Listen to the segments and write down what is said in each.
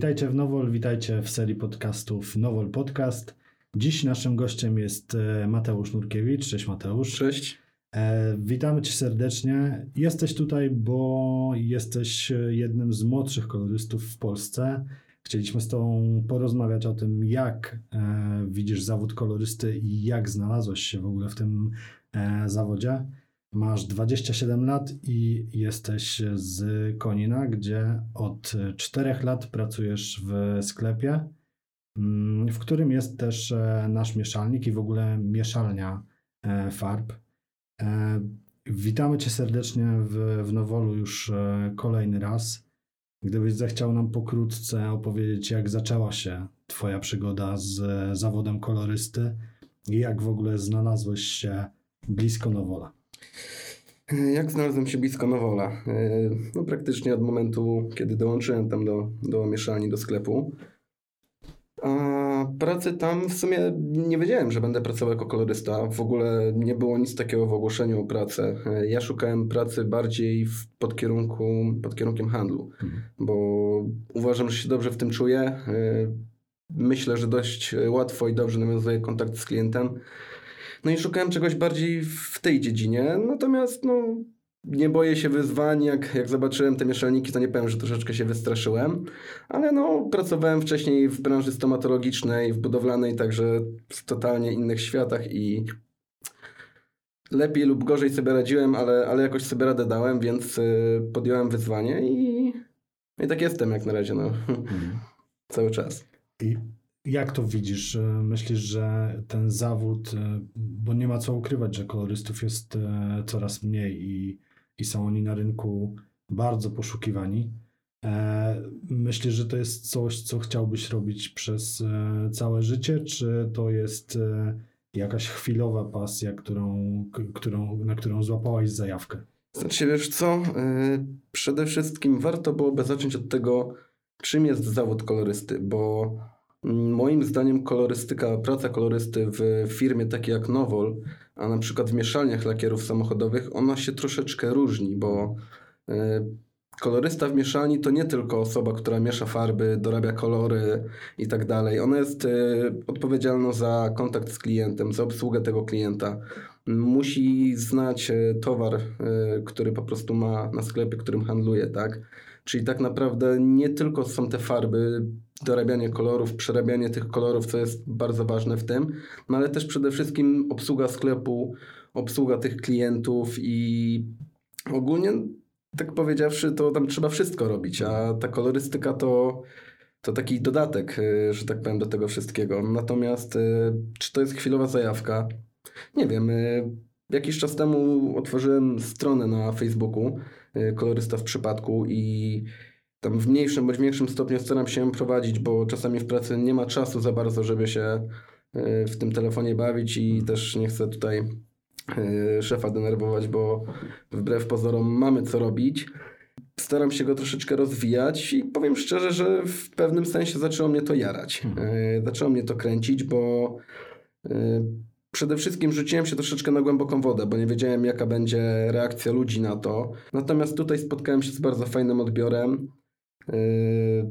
Witajcie w Nowol, witajcie w serii podcastów Nowol Podcast. Dziś naszym gościem jest e, Mateusz Nurkiewicz. Cześć Mateusz. Cześć. E, witamy Cię serdecznie. Jesteś tutaj, bo jesteś jednym z młodszych kolorystów w Polsce. Chcieliśmy z Tobą porozmawiać o tym, jak e, widzisz zawód kolorysty i jak znalazłeś się w ogóle w tym e, zawodzie. Masz 27 lat i jesteś z Konina, gdzie od 4 lat pracujesz w sklepie, mm, w którym jest też e, nasz mieszalnik i w ogóle mieszalnia e, farb. E, witamy Cię serdecznie w, w Nowolu już kolejny raz. Gdybyś zechciał nam pokrótce opowiedzieć, jak zaczęła się Twoja przygoda z zawodem kolorysty i jak w ogóle znalazłeś się blisko Nowola. Jak znalazłem się blisko Nowola? E, no praktycznie od momentu, kiedy dołączyłem tam do, do mieszalni, do sklepu. A pracy tam w sumie nie wiedziałem, że będę pracował jako kolorysta. W ogóle nie było nic takiego w ogłoszeniu o pracę. E, ja szukałem pracy bardziej w, pod, kierunkiem handlu, mhm. bo uważam, że się dobrze w tym czuję. E, myślę, że dość łatwo i dobrze nawiązuję kontakt z klientem. No i szukałem czegoś bardziej w tej dziedzinie, natomiast no, nie boję się wyzwań. Jak, jak zobaczyłem te mieszalniki, to nie powiem, że troszeczkę się wystraszyłem, ale no, pracowałem wcześniej w branży stomatologicznej, w budowlanej, także w totalnie innych światach i lepiej lub gorzej sobie radziłem, ale, ale jakoś sobie radę dałem, więc y, podjąłem wyzwanie i, i tak jestem jak na razie, no. Mhm. Cały czas. I jak to widzisz? Myślisz, że ten zawód, e, bo nie ma co ukrywać, że kolorystów jest e, coraz mniej i, i są oni na rynku bardzo poszukiwani. E, myślisz, że to jest coś, co chciałbyś robić przez całe życie, czy to jest jakaś chwilowa pasja, którą, którą, na którą złapałeś zajawkę? Znaczy, wiesz co? Przede wszystkim warto byłoby zacząć od tego, czym jest zawód kolorysty, bo Moim zdaniem kolorystyka, praca kolorysty w firmie takiej jak Nowol, a na przykład w mieszalniach lakierów samochodowych, ona się troszeczkę różni, bo e, kolorysta w mieszalni to nie tylko osoba, która miesza farby, dorabia kolory i tak dalej. Ona jest e, odpowiedzialna za kontakt z klientem, za obsługę tego klienta. Musi znać e, towar, który po prostu ma na sklepie, którym handluje, tak? Czyli tak naprawdę nie tylko są te farby, dorabianie kolorów, przerabianie tych kolorów, co jest bardzo ważne w tym, no ale też przede wszystkim obsługa sklepu, obsługa tych klientów i ogólnie, tak powiedziawszy, to tam trzeba wszystko robić, a ta kolorystyka to, to taki dodatek, y, że tak powiem, do tego wszystkiego. Natomiast y, czy to jest chwilowa zajawka? Nie wiem. Y, jakiś czas temu otworzyłem stronę na Facebooku, kolorysta w przypadku i tam w mniejszym bądź większym stopniu staram się prowadzić, bo czasami w pracy nie ma czasu za bardzo, żeby się e, w tym telefonie bawić i też nie chcę tutaj e, szefa denerwować, bo wbrew pozorom mamy co robić. Staram się go troszeczkę rozwijać i powiem szczerze, że w pewnym sensie zaczęło mnie to jarać. Hmm. E, zaczęło mnie to kręcić, bo Przede wszystkim rzuciłem się troszeczkę na głęboką wodę, bo nie wiedziałem, jaka będzie reakcja ludzi na to. Natomiast tutaj spotkałem się z bardzo fajnym odbiorem. Yy,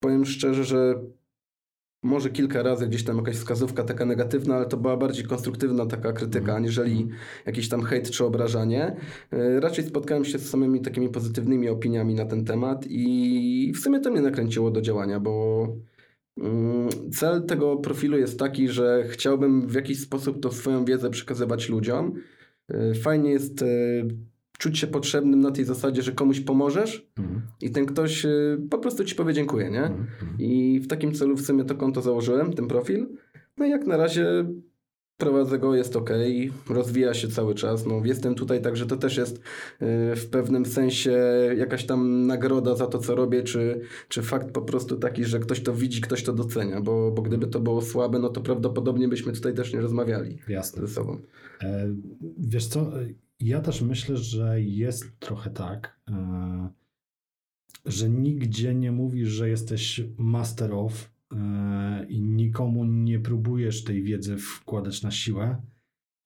powiem szczerze, że może kilka razy gdzieś tam jakaś wskazówka taka negatywna, ale to była bardziej konstruktywna taka krytyka, mhm. aniżeli jakiś tam hejt czy obrażanie. Yy, raczej spotkałem się z samymi takimi pozytywnymi opiniami na ten temat i w sumie to mnie nakręciło do działania, bo mm, cel tego profilu jest taki, że chciałbym w jakiś sposób tą swoją wiedzę przekazywać ludziom. Yy, fajnie jest czuć się potrzebnym na tej zasadzie, że komuś pomożesz mhm. i ten ktoś y, po prostu ci powie dziękuję, nie? Mhm. I w takim celu w sumie to konto założyłem, ten profil. No i jak na razie prowadzę go, jest ok, rozwija się cały czas. No, jestem tutaj, także to też jest y, w pewnym sensie jakaś tam nagroda za to, co robię, czy, czy fakt po prostu taki, że ktoś to widzi, ktoś to docenia, bo, bo gdyby to było słabe, no to prawdopodobnie byśmy tutaj też nie rozmawiali Jasne. ze sobą. E, wiesz co, ja też myślę, że jest trochę tak, e, że nigdzie nie mówisz, że jesteś master of e, i nikomu nie próbujesz tej wiedzy wkładać na siłę.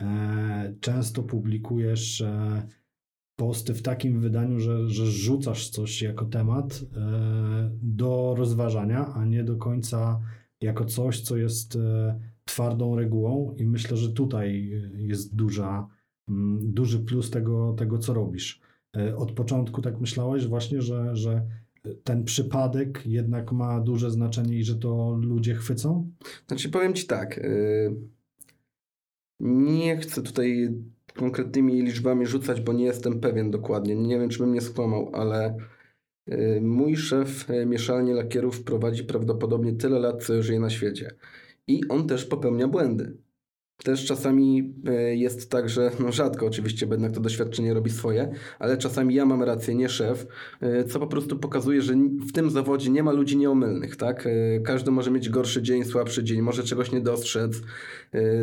E, często publikujesz posty w takim wydaniu, że, że rzucasz coś jako temat do rozważania, a nie do końca jako coś, co jest twardą regułą i myślę, że tutaj jest duża, duży plus tego, tego, co robisz. E, od początku tak myślałeś właśnie, że, że ten przypadek jednak ma duże znaczenie i że to ludzie chwycą? Znaczy powiem Ci tak, y, nie chcę tutaj konkretnymi liczbami rzucać, bo nie jestem pewien dokładnie. Nie wiem, czy bym nie skłamał, ale y, mój szef y, mieszalni lakierów prowadzi prawdopodobnie tyle lat, co żyje na świecie. I on też popełnia błędy. Też czasami e, jest tak, że no rzadko oczywiście, bo jednak to doświadczenie robi swoje, ale czasami ja mam rację, nie szef, e, co po prostu pokazuje, że w tym zawodzie nie ma ludzi nieomylnych, tak? E, każdy może mieć gorszy dzień, słabszy dzień, może czegoś nie dostrzec.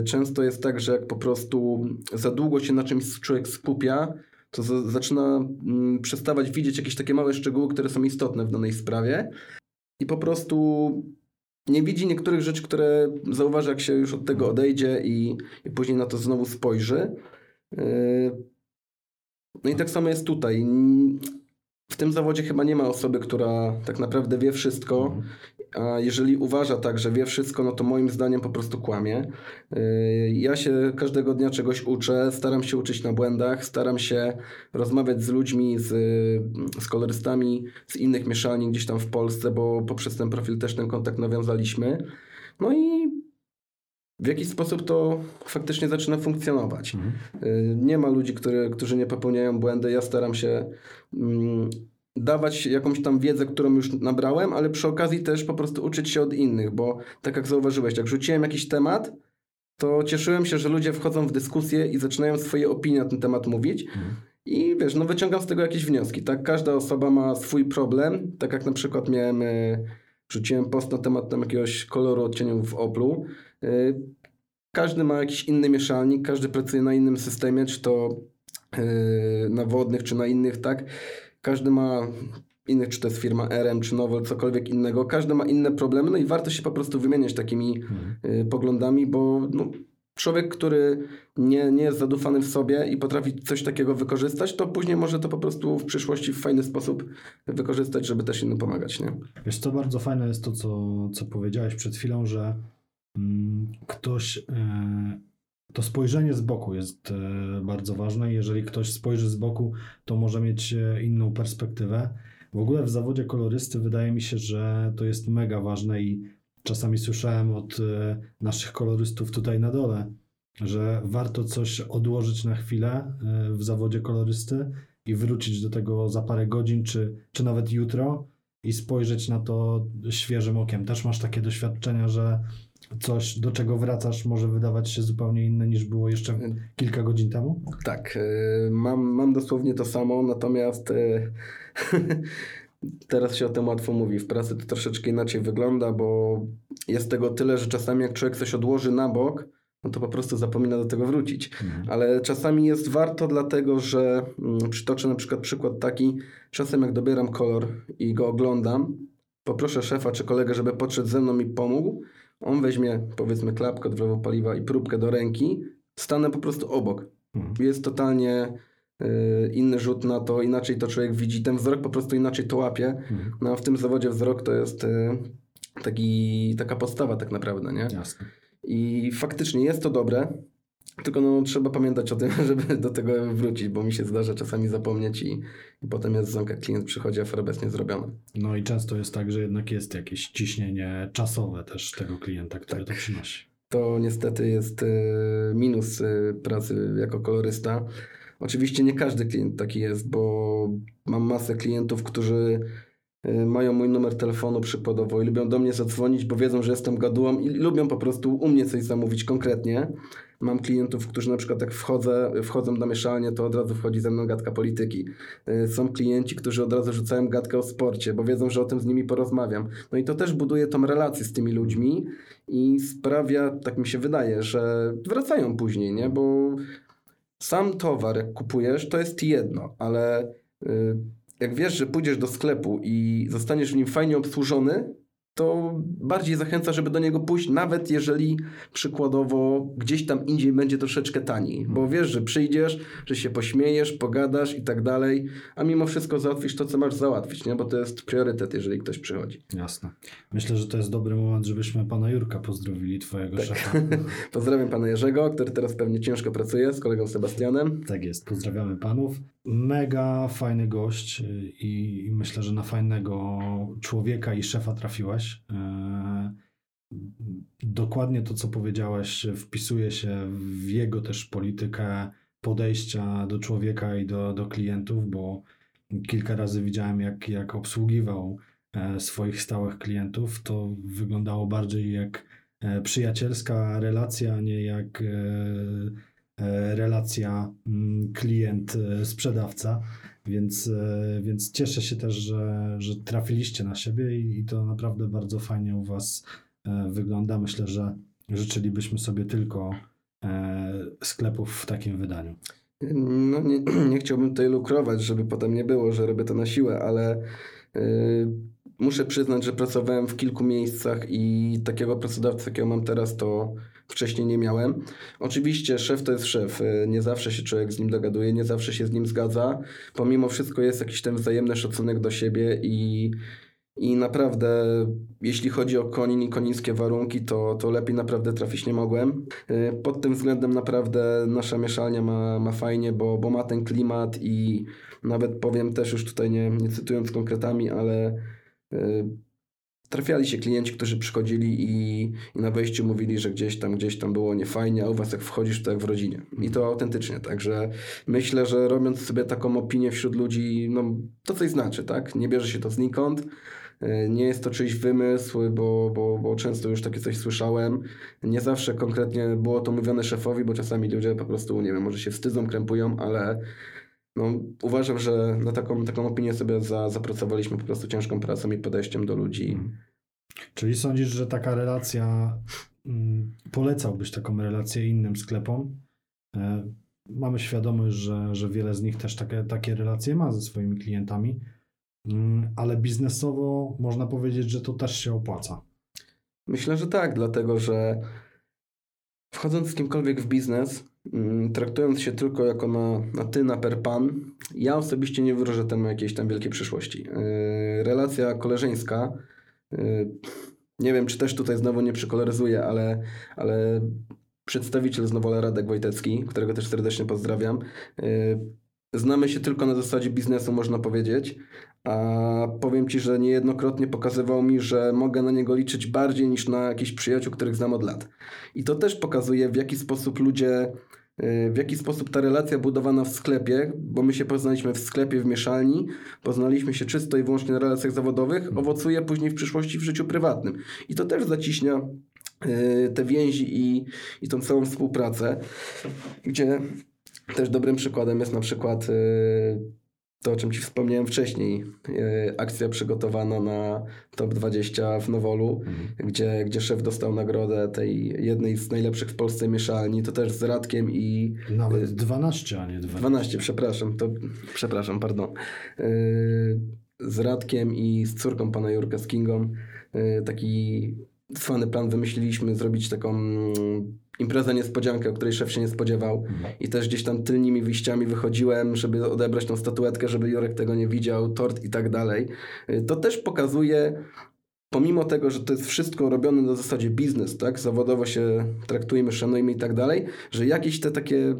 Często jest tak, że jak po prostu za długo się na czymś człowiek skupia, to zaczyna mm, przestawać widzieć jakieś takie małe szczegóły, które są istotne w danej sprawie i po prostu nie widzi niektórych rzeczy, które zauważy, jak się już od tego odejdzie i, i później na to znowu spojrzy. Yy, no i tak samo jest tutaj. W tym zawodzie chyba nie ma osoby, która tak naprawdę wie wszystko, mhm. A jeżeli uważa tak, że wie wszystko, no to moim zdaniem po prostu kłamie. Yy, ja się każdego dnia czegoś uczę, staram się uczyć na błędach, staram się rozmawiać z ludźmi, z, z kolorystami z innych mieszalni gdzieś tam w Polsce, bo poprzez ten profil też ten kontakt nawiązaliśmy. No i w jakiś sposób to faktycznie zaczyna funkcjonować. Mhm. Y, nie ma ludzi, który, którzy nie popełniają błędy. Ja staram się mm, dawać jakąś tam wiedzę, którą już nabrałem, ale przy okazji też po prostu uczyć się od innych, bo tak jak zauważyłeś, jak rzuciłem jakiś temat, to cieszyłem się, że ludzie wchodzą w dyskusję i zaczynają swoje opinie na ten temat mówić. Mhm. I wiesz, no wyciągam z tego jakieś wnioski, tak? Każda osoba ma swój problem, tak jak na przykład miałem, y, rzuciłem post na temat tam jakiegoś koloru odcieniów w Oplu, Y, każdy ma jakiś inny mieszalnik, każdy pracuje na innym systemie, czy to y, na wodnych, czy na innych, tak? Każdy ma innych, czy to jest firma RM, czy Novel, cokolwiek innego. Każdy ma inne problemy, no i warto się po prostu wymieniać takimi hmm. poglądami, bo no, człowiek, który nie, nie jest zadufany w sobie i potrafi coś takiego wykorzystać, to później może to po prostu w przyszłości w fajny sposób wykorzystać, żeby też innym pomagać, nie? Wiesz co, bardzo fajne jest to, co, co powiedziałeś przed chwilą, że Mm, ktoś, e, to spojrzenie z boku jest e, bardzo ważne. Jeżeli ktoś spojrzy z boku, to może mieć e, inną perspektywę. W ogóle w zawodzie kolorysty wydaje mi się, że to jest mega ważne i czasami słyszałem od naszych kolorystów tutaj na dole, że warto coś odłożyć na chwilę w zawodzie kolorysty i wrócić do tego za parę godzin, czy, czy nawet jutro i spojrzeć na to świeżym okiem. Też masz takie doświadczenia, że coś, do czego wracasz, może wydawać się zupełnie inne niż było jeszcze kilka godzin temu? Tak, y, mam, mam dosłownie to samo, natomiast y, teraz się o tym łatwo mówi. W pracy to troszeczkę inaczej wygląda, bo jest tego tyle, że czasami jak człowiek coś odłoży na bok, no to po prostu zapomina do tego wrócić. Mhm. Ale czasami jest warto, dlatego że mm, przytoczę na przykład przykład taki, czasem jak dobieram kolor i go oglądam, poproszę szefa czy kolegę, żeby podszedł ze mną i pomógł, on weźmie powiedzmy klapkę od wlewu paliwa i próbkę do ręki, stanę po prostu obok. Mhm. Jest totalnie y, inny rzut na to, inaczej to człowiek widzi, ten wzrok po prostu inaczej to łapie. Mhm. No a w tym zawodzie wzrok to jest y, taki, taka podstawa tak naprawdę, nie? Jasne. I faktycznie jest to dobre, tylko no, trzeba pamiętać o tym, żeby do tego wrócić, bo mi się zdarza czasami zapomnieć i, i potem jest zamka, klient przychodzi, afera beznie zrobiona. No i często jest tak, że jednak jest jakieś ciśnienie czasowe też tego klienta, który tak. to przynosi. To niestety jest y, minus y, pracy jako kolorysta. Oczywiście nie każdy klient taki jest, bo mam masę klientów, którzy mają mój numer telefonu przykładowo i lubią do mnie zadzwonić, bo wiedzą, że jestem gadułą i lubią po prostu u mnie coś zamówić konkretnie. Mam klientów, którzy na przykład jak wchodzę, wchodzą na mieszalnię, to od razu wchodzi ze mną gadka polityki. Y, są klienci, którzy od razu rzucają gadkę o sporcie, bo wiedzą, że o tym z nimi porozmawiam. No i to też buduje tą relację z tymi ludźmi i sprawia, tak mi się wydaje, że wracają później, nie? Bo sam towar, jak kupujesz, to jest jedno, ale y, jak wiesz, że pójdziesz do sklepu i zostaniesz w nim fajnie obsłużony, to bardziej zachęca, żeby do niego pójść, nawet jeżeli przykładowo gdzieś tam indziej będzie troszeczkę taniej. Bo Mhm. wiesz, że przyjdziesz, że się pośmiejesz, pogadasz i tak dalej, a mimo wszystko załatwisz to, co masz załatwić, nie? bo to jest priorytet, jeżeli ktoś przychodzi. Jasne. Myślę, że to jest dobry moment, żebyśmy pana Jurka pozdrowili, twojego Tak. szefa. Pozdrawiam pana Jerzego, który teraz pewnie ciężko pracuje z kolegą Sebastianem. Tak jest, pozdrawiamy panów. Mega fajny gość y, i, myślę, że na fajnego człowieka i szefa trafiłaś. E, Dokładnie to, co powiedziałeś, wpisuje się w jego też politykę podejścia do człowieka i do, do klientów, bo kilka razy widziałem, jak, jak obsługiwał e, swoich stałych klientów. To wyglądało bardziej jak e, przyjacielska relacja, a nie jak e, relacja mm, klient-sprzedawca. Więc, e, więc cieszę się też, że, że trafiliście na siebie i, i to naprawdę bardzo fajnie u Was e, wygląda. Myślę, że życzylibyśmy sobie tylko e, sklepów w takim wydaniu. No nie, nie chciałbym tutaj lukrować, żeby potem nie było, że robię to na siłę, ale yy, muszę przyznać, że pracowałem w kilku miejscach i takiego pracodawcy, jakiego mam teraz, to wcześniej nie miałem. Oczywiście szef to jest szef, yy, nie zawsze się człowiek z nim dogaduje, nie zawsze się z nim zgadza. Pomimo wszystko jest jakiś ten wzajemny szacunek do siebie i i naprawdę, jeśli chodzi o konin i konińskie warunki, to, to lepiej naprawdę trafić nie mogłem. Yy, Pod tym względem naprawdę nasza mieszalnia ma, ma fajnie, bo, bo ma ten klimat i nawet powiem też już tutaj nie, nie cytując konkretami, ale yy, trafiali się klienci, którzy przychodzili i, i na wejściu mówili, że gdzieś tam, gdzieś tam było niefajnie, a u was jak wchodzisz, to jak w rodzinie. I to autentycznie, także myślę, że robiąc sobie taką opinię wśród ludzi, no to coś znaczy, tak? Nie bierze się to znikąd. Yy, Nie jest to czyjś wymysł, bo, bo, bo często już takie coś słyszałem. Nie zawsze konkretnie było to mówione szefowi, bo czasami ludzie po prostu, nie wiem, może się wstydzą, krępują, ale no, uważam, że na taką, taką opinię sobie za, zapracowaliśmy po prostu ciężką pracą i podejściem do ludzi. Czyli sądzisz, że taka relacja, mm, polecałbyś taką relację innym sklepom? E, Mamy świadomość, że, że wiele z nich też takie, takie relacje ma ze swoimi klientami, Mm, ale biznesowo można powiedzieć, że to też się opłaca. Myślę, że tak, dlatego że wchodząc z kimkolwiek w biznes, traktując się tylko jako na, na ty, na per pan, ja osobiście nie wróżę temu jakiejś tam wielkiej przyszłości. Yy, relacja koleżeńska, yy, nie wiem, czy też tutaj znowu nie przykoloryzuję, ale, ale przedstawiciel znowu Radek Wojtecki, którego też serdecznie pozdrawiam, yy, znamy się tylko na zasadzie biznesu, można powiedzieć, a powiem Ci, że niejednokrotnie pokazywał mi, że mogę na niego liczyć bardziej niż na jakichś przyjaciół, których znam od lat. I to też pokazuje, w jaki sposób ludzie, w jaki sposób ta relacja budowana w sklepie, bo my się poznaliśmy w sklepie, w mieszalni, poznaliśmy się czysto i wyłącznie na relacjach zawodowych, owocuje później w przyszłości w życiu prywatnym. I to też zaciśnia yy, te więzi i, i tą całą współpracę, gdzie też dobrym przykładem jest na przykład yy, to, o czym Ci wspomniałem wcześniej. Yy, akcja przygotowana na top 20 w Nowolu, gdzie, gdzie szef dostał nagrodę tej jednej z najlepszych w Polsce mieszalni, to też z Radkiem i Nawet 12, a nie 12. 12, przepraszam, to przepraszam, pardon. Yy, z Radkiem i z córką pana Jurka, z Kingą, taki cwany plan wymyśliliśmy, zrobić taką imprezę niespodziankę, o której szef się nie spodziewał. I też gdzieś tam tylnymi wyjściami wychodziłem, żeby odebrać tą statuetkę, żeby Jurek tego nie widział, tort i tak dalej. Yy, To też pokazuje, pomimo tego, że to jest wszystko robione na zasadzie biznes, tak? Zawodowo się traktujemy, szanujemy i tak dalej, że jakieś te takie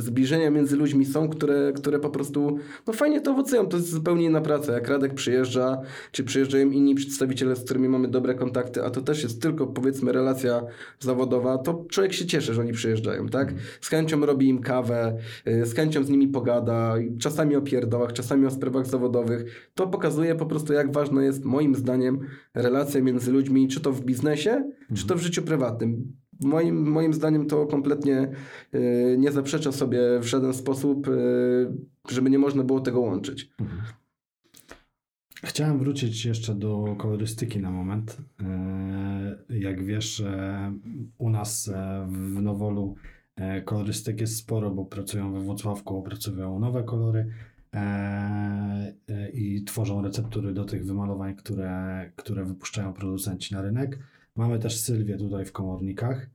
zbliżenia między ludźmi są, które, które po prostu no fajnie to owocują. To jest zupełnie inna praca. Jak Radek przyjeżdża, czy przyjeżdżają inni przedstawiciele, z którymi mamy dobre kontakty, a to też jest tylko powiedzmy relacja zawodowa, to człowiek się cieszy, że oni przyjeżdżają, tak? Z chęcią robi im kawę, y, z chęcią z nimi pogada, czasami o pierdołach, czasami o sprawach zawodowych. To pokazuje po prostu, jak ważna jest moim zdaniem relacja między ludźmi, czy to w biznesie, czy to w życiu prywatnym. Moim, moim zdaniem to kompletnie y, nie zaprzecza sobie w żaden sposób, y, żeby nie można było tego łączyć. Chciałem wrócić jeszcze do kolorystyki na moment. E, Jak wiesz, e, u nas e, w Nowolu e, kolorystyk jest sporo, bo pracują we Włocławku, opracowują nowe kolory, e, i tworzą receptury do tych wymalowań, które, które wypuszczają producenci na rynek. Mamy też Sylwię tutaj w komornikach.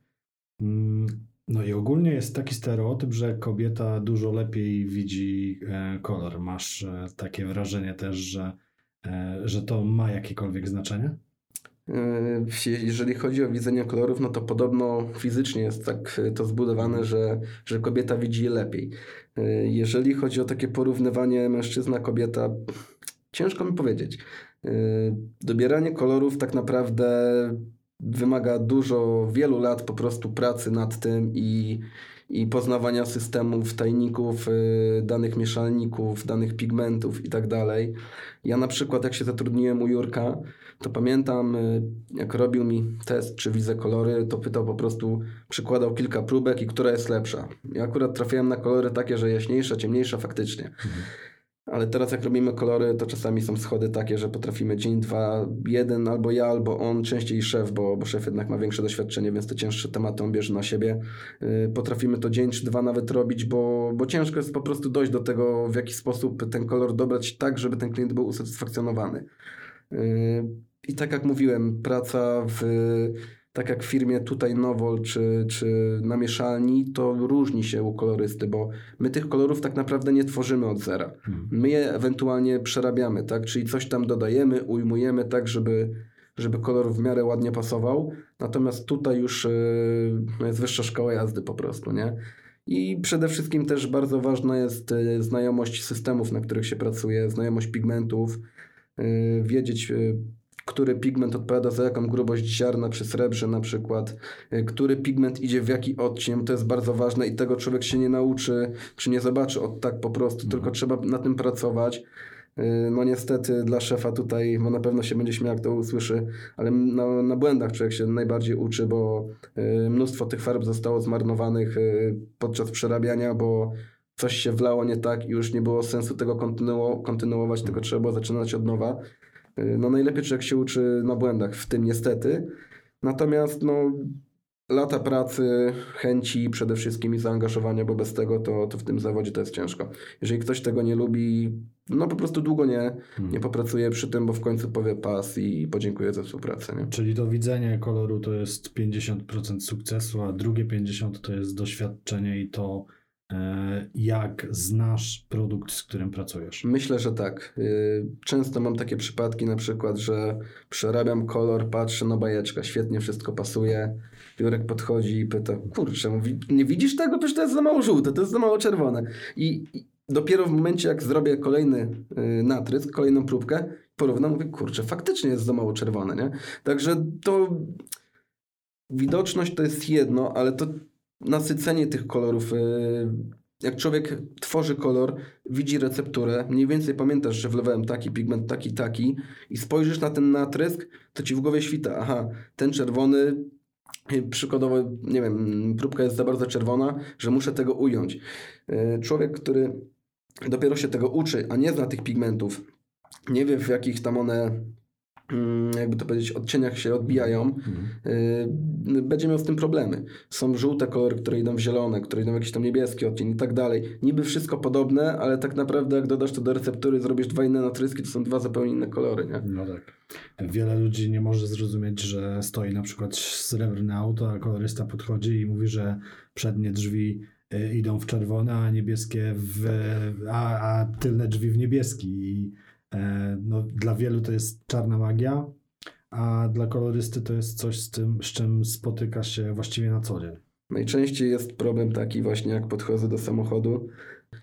Mm, no i ogólnie jest taki stereotyp, że kobieta dużo lepiej widzi e, kolor. Masz e, takie wrażenie też, że, e, że to ma jakiekolwiek znaczenie? Jeżeli chodzi o widzenie kolorów, no to podobno fizycznie jest tak to zbudowane, że, że kobieta widzi je lepiej. Jeżeli chodzi o takie porównywanie mężczyzna-kobieta, ciężko mi powiedzieć. Dobieranie kolorów tak naprawdę wymaga dużo, wielu lat po prostu pracy nad tym i, i poznawania systemów, tajników, y, danych mieszalników, danych pigmentów i tak dalej. Ja na przykład jak się zatrudniłem u Jurka, to pamiętam y, jak robił mi test, czy widzę kolory, to pytał po prostu, przykładał kilka próbek i która jest lepsza. Ja akurat trafiłem na kolory takie, że jaśniejsza, ciemniejsza faktycznie. Mhm. Ale teraz jak robimy kolory, to czasami są schody takie, że potrafimy dzień, dwa, jeden albo ja, albo on, częściej szef, bo, bo szef jednak ma większe doświadczenie, więc te cięższe tematy on bierze na siebie. Yy, potrafimy to dzień czy dwa nawet robić, bo, bo ciężko jest po prostu dojść do tego, w jaki sposób ten kolor dobrać tak, żeby ten klient był usatysfakcjonowany. Yy, I tak jak mówiłem, praca w tak jak w firmie tutaj Nowol czy, czy na mieszalni, to różni się u kolorysty, bo my tych kolorów tak naprawdę nie tworzymy od zera. Hmm. My je ewentualnie przerabiamy, tak? Czyli coś tam dodajemy, ujmujemy tak, żeby, żeby kolor w miarę ładnie pasował. Natomiast tutaj już yy, jest wyższa szkoła jazdy po prostu, nie? I przede wszystkim też bardzo ważna jest yy, znajomość systemów, na których się pracuje, znajomość pigmentów, yy, wiedzieć y, który pigment odpowiada za jaką grubość ziarna przy srebrze na przykład, y, który pigment idzie w jaki odcień, to jest bardzo ważne i tego człowiek się nie nauczy, czy nie zobaczy od tak po prostu, tylko mhm. trzeba na tym pracować. Y, no niestety dla szefa tutaj, bo na pewno się będzie śmiał, jak to usłyszy, ale na, na błędach człowiek się najbardziej uczy, bo y, mnóstwo tych farb zostało zmarnowanych podczas przerabiania, bo coś się wlało nie tak i już nie było sensu tego kontynuować, tylko trzeba było zaczynać od nowa. Y, no najlepiej człowiek się uczy na błędach, w tym niestety. Natomiast no, lata pracy, chęci przede wszystkim i zaangażowania, bo bez tego to, to w tym zawodzie to jest ciężko. Jeżeli ktoś tego nie lubi, no po prostu długo nie, hmm. nie popracuje przy tym, bo w końcu powie pas i podziękuję za współpracę. Nie? Czyli to widzenie koloru to jest 50% sukcesu, a drugie 50% to jest doświadczenie i to jak znasz produkt, z którym pracujesz? Myślę, że tak. Y, często mam takie przypadki, na przykład, że przerabiam kolor, patrzę, no bajeczka, świetnie wszystko pasuje. Jurek podchodzi i pyta, kurczę, mówi, nie widzisz tego? Przecież to jest za mało żółte, to jest za mało czerwone. I, dopiero w momencie, jak zrobię kolejny y, natrysk, kolejną próbkę, porównam, mówię, kurczę, faktycznie jest za mało czerwone, nie? Także to widoczność to jest jedno, ale to nasycenie tych kolorów. Y, jak człowiek tworzy kolor, widzi recepturę, mniej więcej pamiętasz, że wlewałem taki pigment, taki, taki i spojrzysz na ten natrysk, to ci w głowie świta, aha, ten czerwony, y, przykładowo, nie wiem, próbka jest za bardzo czerwona, że muszę tego ująć. Y, człowiek, który dopiero się tego uczy, a nie zna tych pigmentów, nie wie w jakich tam one jakby to powiedzieć, odcieniach się odbijają, mhm. Y, będzie miał z tym problemy. Są żółte kolory, które idą w zielone, które idą w jakiś tam niebieski odcień i tak dalej. Niby wszystko podobne, ale tak naprawdę jak dodasz to do receptury, zrobisz dwa inne natryski, to są dwa zupełnie inne kolory, nie? No tak. Wiele ludzi nie może zrozumieć, że stoi na przykład srebrne auto, a kolorysta podchodzi i mówi, że przednie drzwi y, idą w czerwone, a niebieskie w, a, a tylne drzwi w niebieski i no, dla wielu to jest czarna magia, a dla kolorysty to jest coś, z, tym, z czym spotyka się właściwie na co dzień. Najczęściej jest problem taki właśnie, jak podchodzę do samochodu.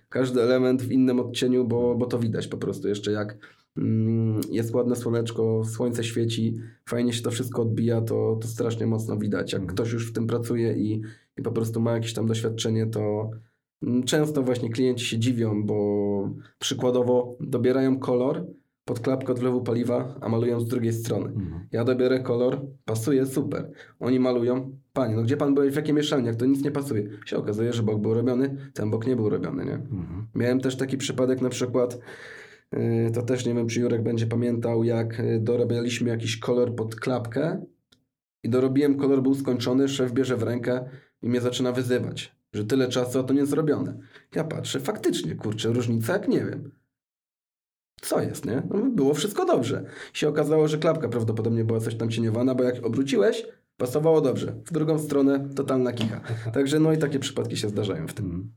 Każdy element w innym odcieniu, bo, bo to widać po prostu jeszcze jak mm, jest ładne słoneczko, słońce świeci, fajnie się to wszystko odbija, to, to strasznie mocno widać. Jak mhm. ktoś już w tym pracuje i, i po prostu ma jakieś tam doświadczenie, to, często właśnie klienci się dziwią, bo przykładowo dobierają kolor pod klapkę od wlewu paliwa, a malują z drugiej strony. Mhm. Ja dobiorę kolor, pasuje, super. Oni malują, panie, no gdzie pan był, w jakiej mieszalni, to nic nie pasuje. Się okazuje, że bok był robiony, ten bok nie był robiony, nie? Mhm. Miałem też taki przypadek na przykład, yy, to też nie wiem, czy Jurek będzie pamiętał, jak y, dorabialiśmy jakiś kolor pod klapkę i dorobiłem, kolor był skończony, szef bierze w rękę i mnie zaczyna wyzywać że tyle czasu, a to nie zrobione. Ja patrzę, faktycznie, kurczę, różnica jak nie wiem. co jest, nie? No, było wszystko dobrze. Się okazało, że klapka prawdopodobnie była coś tam cieniowana, bo jak obróciłeś, pasowało dobrze. W drugą stronę totalna kicha. Także no i takie przypadki się zdarzają w tym. Mm.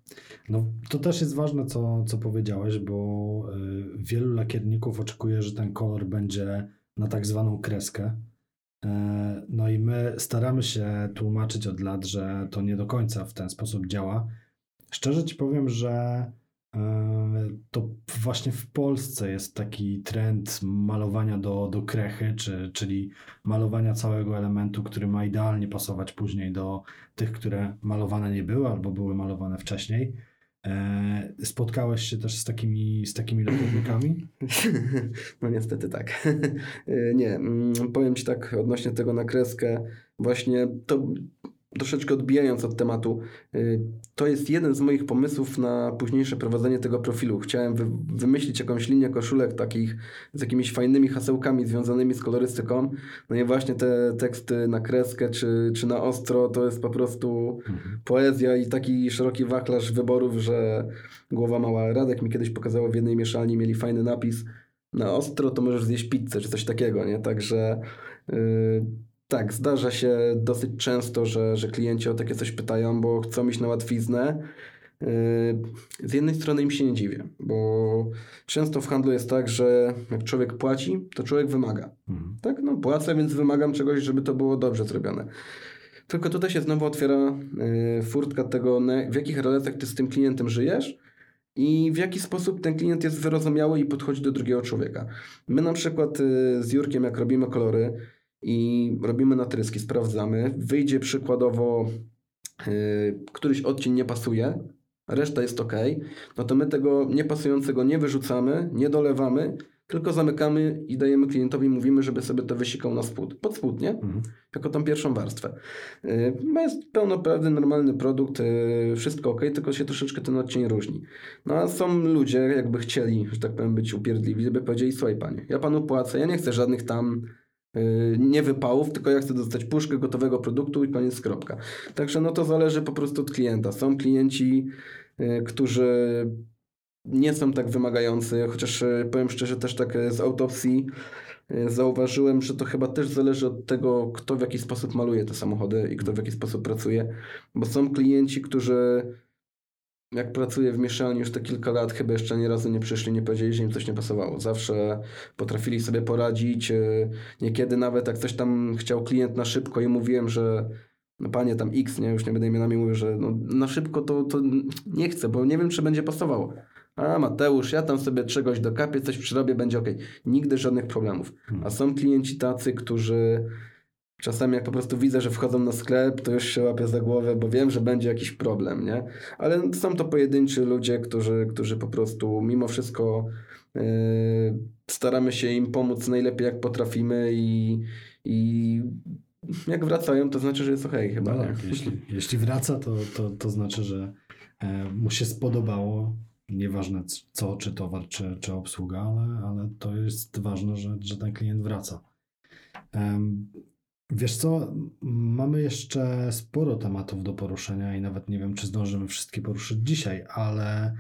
No to też jest ważne, co, co powiedziałeś, bo y, wielu lakierników oczekuje, że ten kolor będzie na tak zwaną kreskę. E, no i my staramy się tłumaczyć od lat, że to nie do końca w ten sposób działa. Szczerze ci powiem, że e, to właśnie w Polsce jest taki trend malowania do, do krechy, czy, czyli malowania całego elementu, który ma idealnie pasować później do tych, które malowane nie były albo były malowane wcześniej. E, spotkałeś się też z takimi, z takimi lakiernikami? No niestety tak. E, nie, mm, powiem Ci tak odnośnie tego na kreskę. Właśnie to troszeczkę odbijając od tematu, y, to jest jeden z moich pomysłów na późniejsze prowadzenie tego profilu. Chciałem wy wymyślić jakąś linię koszulek takich z jakimiś fajnymi hasełkami związanymi z kolorystyką. No i właśnie te teksty na kreskę czy, czy na ostro to jest po prostu mhm. poezja i taki szeroki wachlarz wyborów, że głowa mała. Radek mi kiedyś pokazało w jednej mieszalni, mieli fajny napis na ostro to możesz zjeść pizzę czy coś takiego, nie? Także yy, tak, zdarza się dosyć często, że, że klienci o takie coś pytają, bo chcą iść na łatwiznę. Yy, z jednej strony im się nie dziwię, bo często w handlu jest tak, że jak człowiek płaci, to człowiek wymaga. Mhm. Tak, no płacę, więc wymagam czegoś, żeby to było dobrze zrobione. Tylko tutaj się znowu otwiera yy, furtka tego, w jakich relacjach ty z tym klientem żyjesz i w jaki sposób ten klient jest wyrozumiały i podchodzi do drugiego człowieka. My na przykład yy, z Jurkiem, jak robimy kolory, i robimy natryski, sprawdzamy. Wyjdzie przykładowo yy, któryś odcień nie pasuje, reszta jest ok, no to my tego niepasującego nie wyrzucamy, nie dolewamy, tylko zamykamy i dajemy klientowi, mówimy, żeby sobie to wysikał na spód, pod spód, nie? Mhm. Jako tą pierwszą warstwę. Yy, jest pełnoprawny, normalny produkt, yy, wszystko ok, tylko się troszeczkę ten odcień różni. No a są ludzie, jakby chcieli, że tak powiem, być upierdliwi, żeby powiedzieli, słuchaj panie, ja panu płacę, ja nie chcę żadnych tam nie wypałów, tylko ja chcę dostać puszkę gotowego produktu i koniec kropka. Także no to zależy po prostu od klienta. Są klienci, y, którzy nie są tak wymagający, chociaż y, powiem szczerze też tak z autopsji zauważyłem, że to chyba też zależy od tego, kto w jaki sposób maluje te samochody i kto w jaki sposób pracuje, bo są klienci, którzy jak pracuję w mieszalni już te kilka lat, chyba jeszcze ani razu nie przyszli, nie powiedzieli, że im coś nie pasowało. Zawsze potrafili sobie poradzić. E, niekiedy nawet jak coś tam chciał klient na szybko i mówiłem, że no panie tam X, nie, już nie będę imionami mówił, że no, na szybko to, to nie chcę, bo nie wiem, czy będzie pasowało. A Mateusz, ja tam sobie czegoś dokapię, coś przyrobię, będzie ok. Nigdy żadnych problemów. A są klienci tacy, którzy Czasami jak po prostu widzę, że wchodzą na sklep, to już się łapię za głowę, bo wiem, że będzie jakiś problem, nie? Ale są to pojedynczy ludzie, którzy, którzy po prostu mimo wszystko yy, staramy się im pomóc najlepiej jak potrafimy i, i jak wracają, to znaczy, że jest okej okay, chyba. No tak, jeśli, jeśli wraca, to, to, to znaczy, że e, mu się spodobało. Nieważne co, czy towar, czy, czy obsługa, ale, ale to jest ważne, że, że ten klient wraca. Wiesz co, mamy jeszcze sporo tematów do poruszenia i nawet nie wiem, czy zdążymy wszystkie poruszyć dzisiaj, ale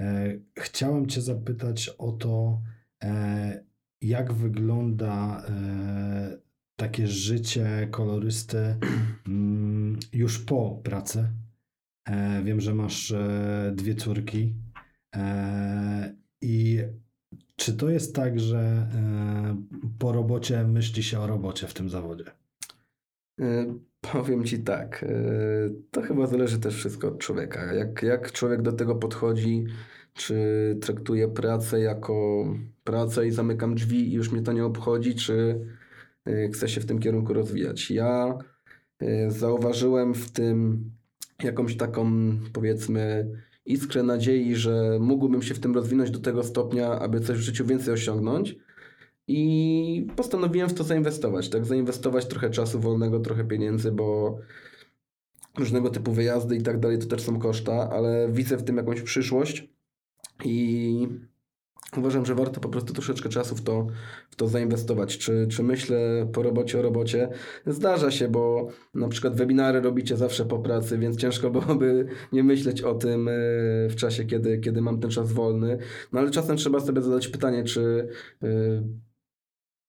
e, chciałem Cię zapytać o to, e, jak wygląda e, takie życie kolorysty mm, już po pracy. E, wiem, że masz e, dwie córki e, i czy to jest tak, że po robocie myśli się o robocie w tym zawodzie? E, powiem ci tak, e, to chyba zależy też wszystko od człowieka. Jak, jak człowiek do tego podchodzi, czy traktuje pracę jako pracę i zamykam drzwi i już mnie to nie obchodzi, czy e, chce się w tym kierunku rozwijać. Ja zauważyłem w tym jakąś taką, powiedzmy, iskrę nadziei, że mógłbym się w tym rozwinąć do tego stopnia, aby coś w życiu więcej osiągnąć. I postanowiłem w to zainwestować, tak? Zainwestować trochę czasu wolnego, trochę pieniędzy, bo różnego typu wyjazdy i tak dalej to też są koszta, ale widzę w tym jakąś przyszłość i uważam, że warto po prostu troszeczkę czasu w to, w to zainwestować. Czy, czy myślę po robocie o robocie? Zdarza się, bo na przykład webinary robicie zawsze po pracy, więc ciężko byłoby nie myśleć o tym e, w czasie, kiedy, kiedy mam ten czas wolny. No ale czasem trzeba sobie zadać pytanie, czy e,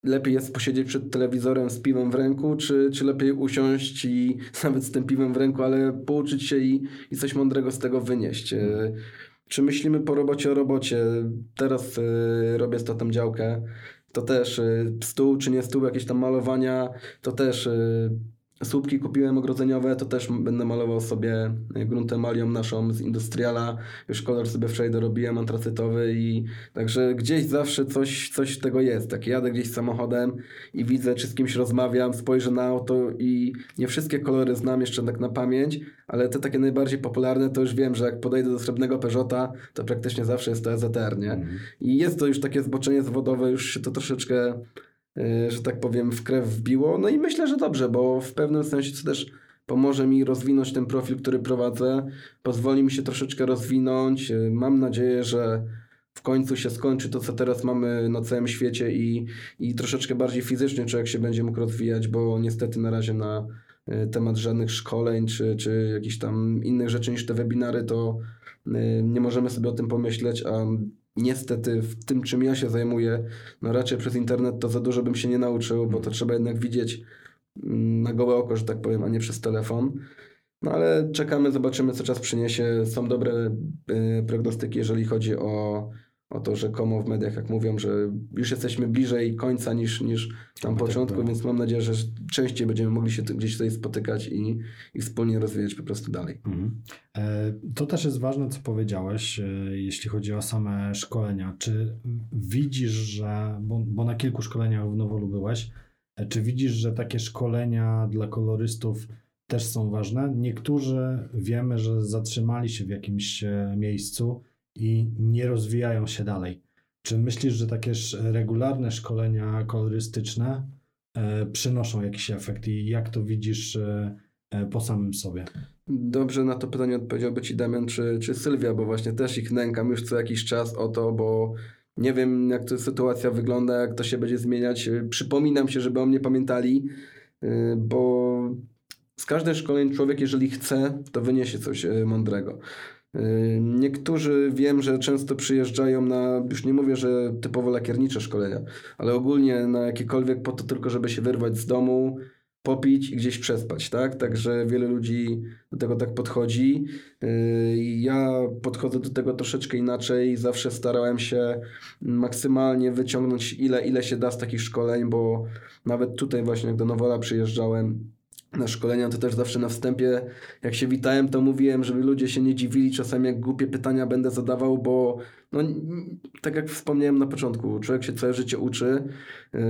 lepiej jest posiedzieć przed telewizorem z piwem w ręku, czy, czy lepiej usiąść i nawet z tym piwem w ręku, ale pouczyć się i, i coś mądrego z tego wynieść. E, czy myślimy po robocie o robocie? Teraz y, robię z tatem działkę. To też y, stół czy nie stół, jakieś tam malowania, to też y, Słupki kupiłem ogrodzeniowe, to też będę malował sobie gruntem malią naszą z Industriala. Już kolor sobie wczoraj dorobiłem, antracytowy i także gdzieś zawsze coś, coś tego jest. Tak jadę gdzieś samochodem i widzę, czy z kimś rozmawiam, spojrzę na auto i nie wszystkie kolory znam jeszcze tak na pamięć, ale te takie najbardziej popularne to już wiem, że jak podejdę do srebrnego Peugeota, to praktycznie zawsze jest to EZR, nie? Mm. I jest to już takie zboczenie zawodowe, już się to troszeczkę że tak powiem, w krew wbiło. No i myślę, że dobrze, bo w pewnym sensie to też pomoże mi rozwinąć ten profil, który prowadzę, pozwoli mi się troszeczkę rozwinąć. Y, mam nadzieję, że w końcu się skończy to, co teraz mamy na całym świecie i, i troszeczkę bardziej fizycznie człowiek się będzie mógł rozwijać, bo niestety na razie na y, temat żadnych szkoleń czy, czy jakichś tam innych rzeczy niż te webinary, to nie możemy sobie o tym pomyśleć, a niestety w tym, czym ja się zajmuję, no raczej przez internet to za dużo bym się nie nauczył, bo to trzeba jednak widzieć mm, na gołe oko, że tak powiem, a nie przez telefon. No ale czekamy, zobaczymy, co czas przyniesie. Są dobre y, prognostyki, jeżeli chodzi o o to rzekomo w mediach, jak mówią, że już jesteśmy bliżej końca niż, niż tam tak, początku, tak, więc mam nadzieję, że częściej będziemy mogli się gdzieś tutaj spotykać i, i wspólnie rozwijać po prostu dalej. Mhm. E, to też jest ważne, co powiedziałeś, e, jeśli chodzi o same szkolenia. Czy widzisz, że, bo, bo na kilku szkoleniach w Nowolu byłeś, e, czy widzisz, że takie szkolenia dla kolorystów też są ważne? Niektórzy wiemy, że zatrzymali się w jakimś miejscu, i nie rozwijają się dalej. Czy myślisz, że takie regularne szkolenia kolorystyczne e, przynoszą jakiś efekt i jak to widzisz e, e, po samym sobie? Dobrze na to pytanie odpowiedziałby Ci Damian czy, czy Sylwia, bo właśnie też ich nękam już co jakiś czas o to, bo nie wiem jak to sytuacja wygląda, jak to się będzie zmieniać. Przypominam się, żeby o mnie pamiętali, bo z każdej szkoleń człowiek, jeżeli chce, to wyniesie coś mądrego. Niektórzy wiem, że często przyjeżdżają na, już nie mówię, że typowo lakiernicze szkolenia, ale ogólnie na jakiekolwiek po to tylko, żeby się wyrwać z domu, popić i gdzieś przespać, tak? Także wiele ludzi do tego tak podchodzi. Ja podchodzę do tego troszeczkę inaczej. Zawsze starałem się maksymalnie wyciągnąć ile, ile się da z takich szkoleń, bo nawet tutaj właśnie jak do Nowola przyjeżdżałem, na szkolenia, to też zawsze na wstępie, jak się witałem, to mówiłem, żeby ludzie się nie dziwili czasami, jak głupie pytania będę zadawał, bo no, tak jak wspomniałem na początku, człowiek się całe życie uczy, yy,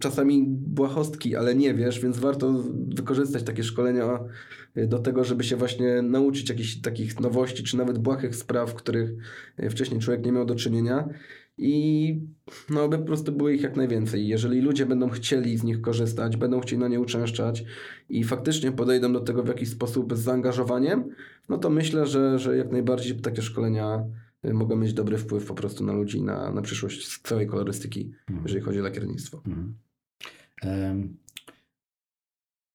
czasami błahostki, ale nie wiesz, więc warto wykorzystać takie szkolenia yy, do tego, żeby się właśnie nauczyć jakichś takich nowości, czy nawet błahych spraw, których yy, wcześniej człowiek nie miał do czynienia i no, by po prostu było ich jak najwięcej. Jeżeli ludzie będą chcieli z nich korzystać, będą chcieli na nie uczęszczać i faktycznie podejdą do tego w jakiś sposób z zaangażowaniem, no to myślę, że, że jak najbardziej takie szkolenia y, mogą mieć dobry wpływ po prostu na ludzi, na, na przyszłość całej kolorystyki, mhm. jeżeli chodzi o lakiernictwo. Mhm. Um.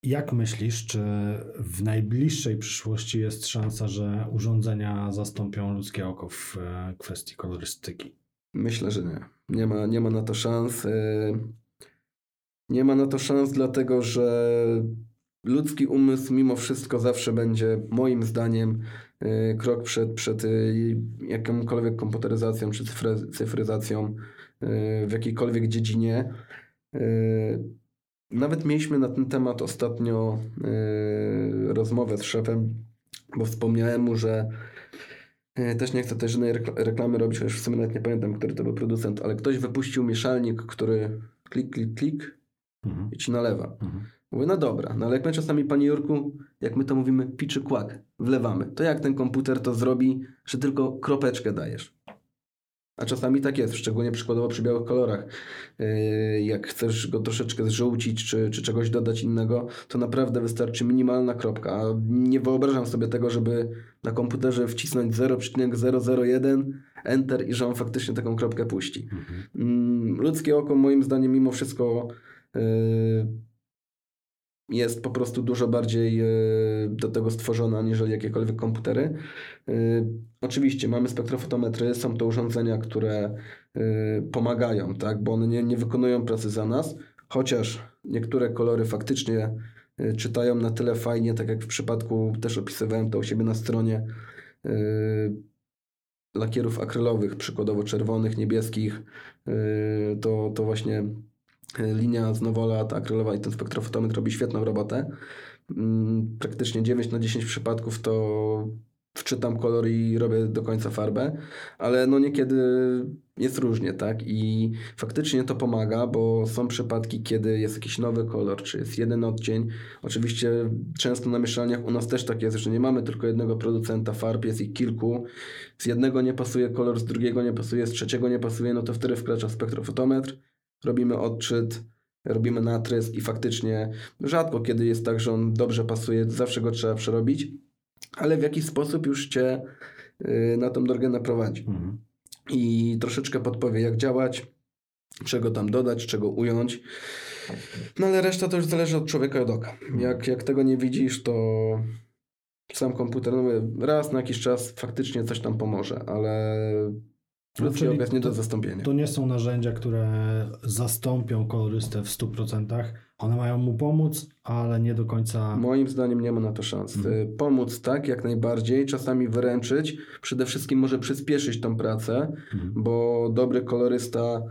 Jak myślisz, czy w najbliższej przyszłości jest szansa, że urządzenia zastąpią ludzkie oko w e, kwestii kolorystyki? Myślę, że nie. Nie ma, nie ma na to szans. E, nie ma na to szans, dlatego że ludzki umysł mimo wszystko zawsze będzie, moim zdaniem, e, krok przed, przed e, jakąkolwiek komputeryzacją czy cyfryzacją w jakiejkolwiek dziedzinie. Nawet mieliśmy na ten temat ostatnio rozmowę z szefem, bo wspomniałem mu, że też nie chcę też żadnej reklamy robić, chociaż w sumie nawet nie pamiętam, który to był producent, ale ktoś wypuścił mieszalnik, który klik, klik, klik mhm. i ci nalewa. Mhm. Mówię, no dobra, no ale jak my czasami, panie Jurku, jak my to mówimy, piczy kłak, wlewamy, to jak ten komputer to zrobi, że tylko kropeczkę dajesz? A czasami tak jest, szczególnie przykładowo przy białych kolorach. Yy, Jak chcesz go troszeczkę zżółcić, czy, czy czegoś dodać innego, to naprawdę wystarczy minimalna kropka. Nie wyobrażam sobie tego, żeby na komputerze wcisnąć 0,001 Enter i że on faktycznie taką kropkę puści. Mm, Ludzkie oko moim zdaniem mimo wszystko yy, jest po prostu dużo bardziej yy, do tego stworzone aniżeli jakiekolwiek komputery. Yy, Oczywiście mamy spektrofotometry, są to urządzenia, które yy, pomagają, tak, bo one nie, nie wykonują pracy za nas, chociaż niektóre kolory faktycznie czytają na tyle fajnie, tak jak w przypadku, też opisywałem to u siebie na stronie, lakierów akrylowych, przykładowo czerwonych, niebieskich, to, to właśnie linia z Nowola, ta akrylowa i ten spektrofotometr robi świetną robotę. Mm, Praktycznie 9 na 10 przypadków to wczytam kolor i robię do końca farbę, ale no niekiedy jest różnie, tak? I faktycznie to pomaga, bo są przypadki, kiedy jest jakiś nowy kolor, czy jest jeden odcień. Oczywiście często na mieszalniach u nas też tak jest, że nie mamy tylko jednego producenta farb, jest ich kilku. Z jednego nie pasuje kolor, z drugiego nie pasuje, z trzeciego nie pasuje, no to wtedy wkracza spektrofotometr, robimy odczyt, robimy natrys i faktycznie rzadko kiedy jest tak, że on dobrze pasuje, zawsze go trzeba przerobić, ale w jakiś sposób już cię y, na tą drogę naprowadzi Mhm. i troszeczkę podpowie, jak działać, czego tam dodać, czego ująć. No ale reszta to już zależy od człowieka i od oka. Jak, jak tego nie widzisz, to sam komputer, no raz na jakiś czas faktycznie coś tam pomoże, ale No, ludzki czyli oko jest nie do to- zastąpienia. To nie są narzędzia, które zastąpią kolorystę w 100%. One mają mu pomóc, ale nie do końca. Moim zdaniem nie ma na to szans. Mhm. Y, Pomóc tak, jak najbardziej, czasami wyręczyć, przede wszystkim może przyspieszyć tą pracę, Mhm. bo dobry kolorysta,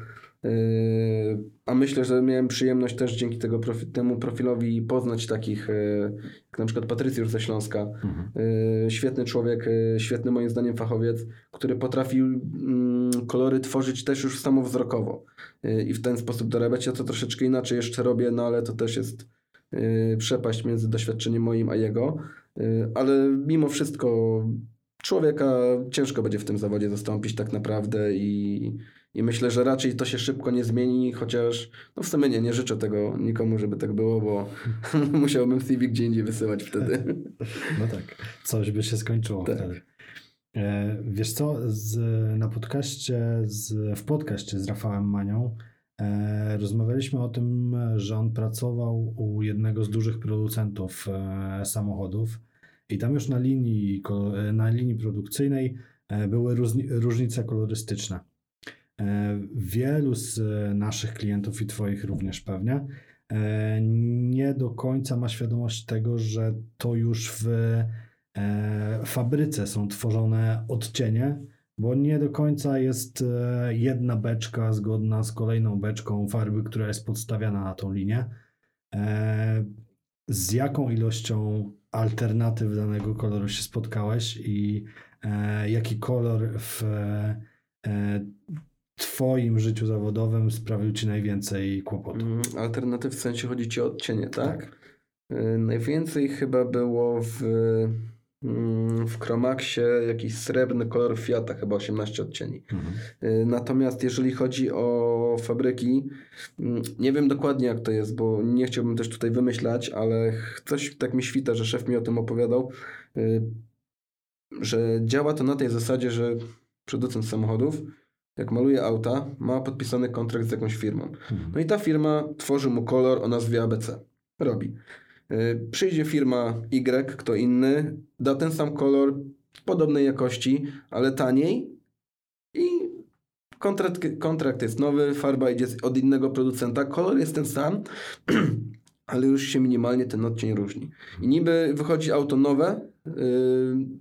a myślę, że miałem przyjemność też dzięki tego profi, temu profilowi poznać takich, yy, jak na przykład Patrycjusz ze Śląska, Mhm. yy, świetny człowiek, yy, świetny moim zdaniem fachowiec, który potrafił mm, kolory tworzyć też już samowzrokowo yy, i w ten sposób dorabiać. Ja to troszeczkę inaczej jeszcze robię, no ale to też jest yy, przepaść między doświadczeniem moim a jego, yy, ale mimo wszystko człowieka ciężko będzie w tym zawodzie zastąpić tak naprawdę i, i myślę, że raczej to się szybko nie zmieni, chociaż no w sumie nie, nie życzę tego nikomu, żeby tak było, bo musiałbym CV gdzie indziej wysyłać wtedy. No tak, coś by się skończyło Tak. wtedy. E, Wiesz co, z, na podcaście, z, w podcaście z Rafałem Manią e, rozmawialiśmy o tym, że on pracował u jednego z dużych producentów e, samochodów i tam już na linii, e, na linii produkcyjnej e, były różni, różnice kolorystyczne. E, Wielu z e, naszych klientów i Twoich również pewnie e, nie do końca ma świadomość tego, że to już w fabryce są tworzone odcienie, bo nie do końca jest jedna beczka zgodna z kolejną beczką farby, która jest podstawiana na tą linię. Z jaką ilością alternatyw danego koloru się spotkałeś i jaki kolor w Twoim życiu zawodowym sprawił Ci najwięcej kłopotu? Mm, Alternatyw w sensie chodzi ci o odcienie, tak? Y, Najwięcej chyba było w, mm, w Chromaxie jakiś srebrny kolor Fiata, chyba 18 odcieni. Mhm. Y, Natomiast jeżeli chodzi o fabryki, mm, nie wiem dokładnie jak to jest, bo nie chciałbym też tutaj wymyślać, ale coś tak mi świta, że szef mi o tym opowiadał, y, że działa to na tej zasadzie, że producent samochodów, jak maluje auta, ma podpisany kontrakt z jakąś firmą. Mhm. No i ta firma tworzy mu kolor o nazwie ABC. Robi. Y, Przyjdzie firma Y, kto inny, da ten sam kolor podobnej jakości, ale taniej i kontrakt, kontrakt jest nowy, farba idzie od innego producenta, kolor jest ten sam, ale już się minimalnie ten odcień różni. I niby wychodzi auto nowe, yy,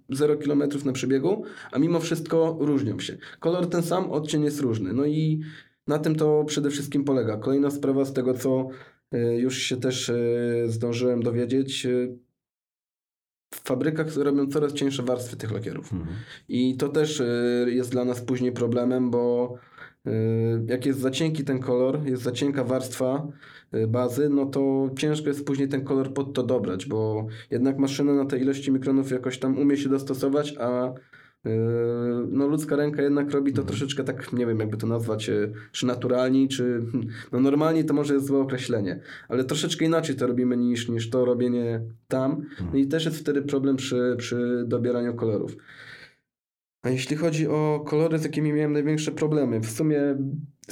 0 km na przebiegu, a mimo wszystko różnią się. Kolor ten sam, odcień jest różny. No i na tym to przede wszystkim polega. Kolejna sprawa z tego, co y, już się też y, zdążyłem dowiedzieć. W fabrykach robią coraz cieńsze warstwy tych lakierów. Mhm. I to też jest dla nas później problemem, bo jak jest za cienki ten kolor, jest za cienka warstwa bazy, no to ciężko jest później ten kolor pod to dobrać, bo jednak maszyna na te ilości mikronów jakoś tam umie się dostosować, a Yy, no ludzka ręka jednak robi to Mhm. troszeczkę tak, nie wiem jakby to nazwać, yy, czy naturalni, czy no normalnie to może jest złe określenie, ale troszeczkę inaczej to robimy niż, niż to robienie tam. No i też jest wtedy problem przy, przy dobieraniu kolorów. A jeśli chodzi o kolory, z jakimi miałem największe problemy, w sumie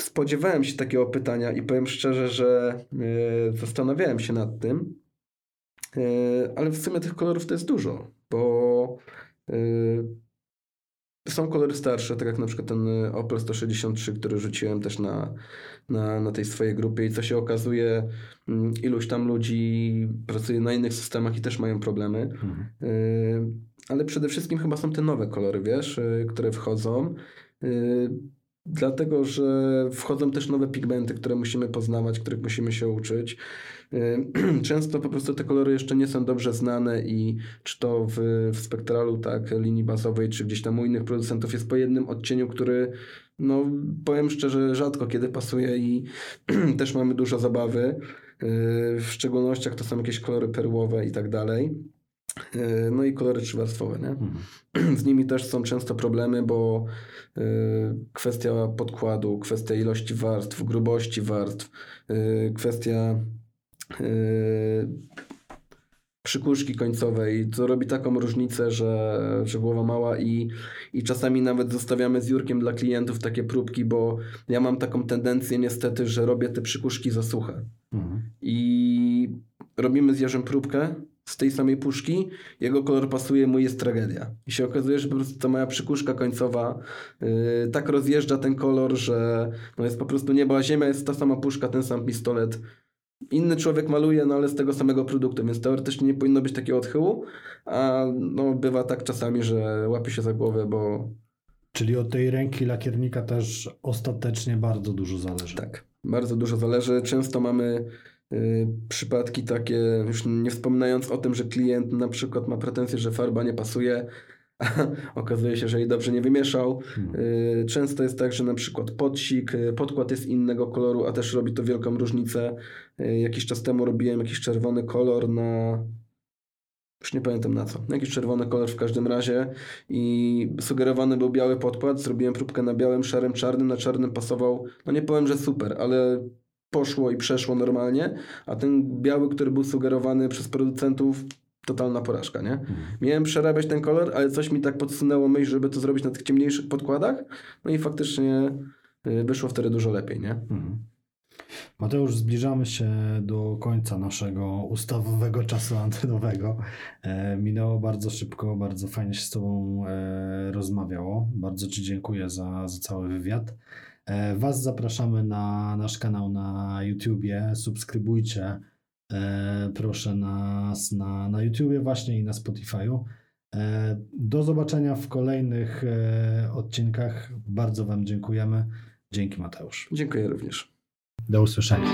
spodziewałem się takiego pytania i powiem szczerze, że yy, zastanawiałem się nad tym, yy, ale w sumie tych kolorów to jest dużo, bo yy, są kolory starsze, tak jak na przykład ten Opel 163, który rzuciłem też na, na, na tej swojej grupie i co się okazuje, mm, iluś tam ludzi pracuje na innych systemach i też mają problemy. Mhm. Ale przede wszystkim chyba są te nowe kolory, wiesz, które wchodzą. Dlatego, że wchodzą też nowe pigmenty, które musimy poznawać, których musimy się uczyć. Y, Często po prostu te kolory jeszcze nie są dobrze znane i czy to w, w spektralu, tak, linii bazowej, czy gdzieś tam u innych producentów jest po jednym odcieniu, który, no powiem szczerze, rzadko kiedy pasuje i też mamy dużo zabawy. Y, W szczególnościach to są jakieś kolory perłowe i tak dalej. Y, No i kolory trzywarstwowe, nie? Mhm. Z nimi też są często problemy, bo y, kwestia podkładu, kwestia ilości warstw, grubości warstw, y, kwestia y, przykuszki końcowej, to robi taką różnicę, że, że głowa mała i, i czasami nawet zostawiamy z Jurkiem dla klientów takie próbki, bo ja mam taką tendencję niestety, że robię te przykuszki za suche Mhm. i robimy z Jerzym próbkę z tej samej puszki, jego kolor pasuje, mój jest tragedia. I się okazuje, że po prostu ta moja przykuszka końcowa yy, tak rozjeżdża ten kolor, że no jest po prostu niebo a ziemia, jest ta sama puszka, ten sam pistolet. Inny człowiek maluje, no ale z tego samego produktu, więc teoretycznie nie powinno być takiego odchyłu, a no bywa tak czasami, że łapie się za głowę, bo Czyli od tej ręki lakiernika też ostatecznie bardzo dużo zależy. Tak, bardzo dużo zależy. Często mamy przypadki takie, już nie wspominając o tym, że klient na przykład ma pretensje, że farba nie pasuje, a okazuje się, że jej dobrze nie wymieszał. Mhm. Y, często jest tak, że na przykład podsik, y, podkład jest innego koloru, a też robi to wielką różnicę. Y, jakiś czas temu robiłem jakiś czerwony kolor na... Już nie pamiętam na co. Jakiś czerwony kolor w każdym razie i sugerowany był biały podkład. Zrobiłem próbkę na białym, szarym, czarnym. Na czarnym pasował, no nie powiem, że super, ale poszło i przeszło normalnie. A ten biały, który był sugerowany przez producentów, totalna porażka, nie? Mhm. Miałem przerabiać ten kolor, ale coś mi tak podsunęło myśl, żeby to zrobić na tych ciemniejszych podkładach. No i faktycznie y, wyszło wtedy dużo lepiej, nie? Mhm. Mateusz, zbliżamy się do końca naszego ustawowego czasu antenowego. E, minęło bardzo szybko, bardzo fajnie się z Tobą e, rozmawiało. Bardzo Ci dziękuję za, za cały wywiad. E, Was zapraszamy na nasz kanał na YouTubie. Subskrybujcie e, proszę nas na, na YouTubie właśnie i na Spotify'u. E, do zobaczenia w kolejnych odcinkach. Bardzo Wam dziękujemy. Dzięki Mateusz. Dziękuję również. Do usłyszenia.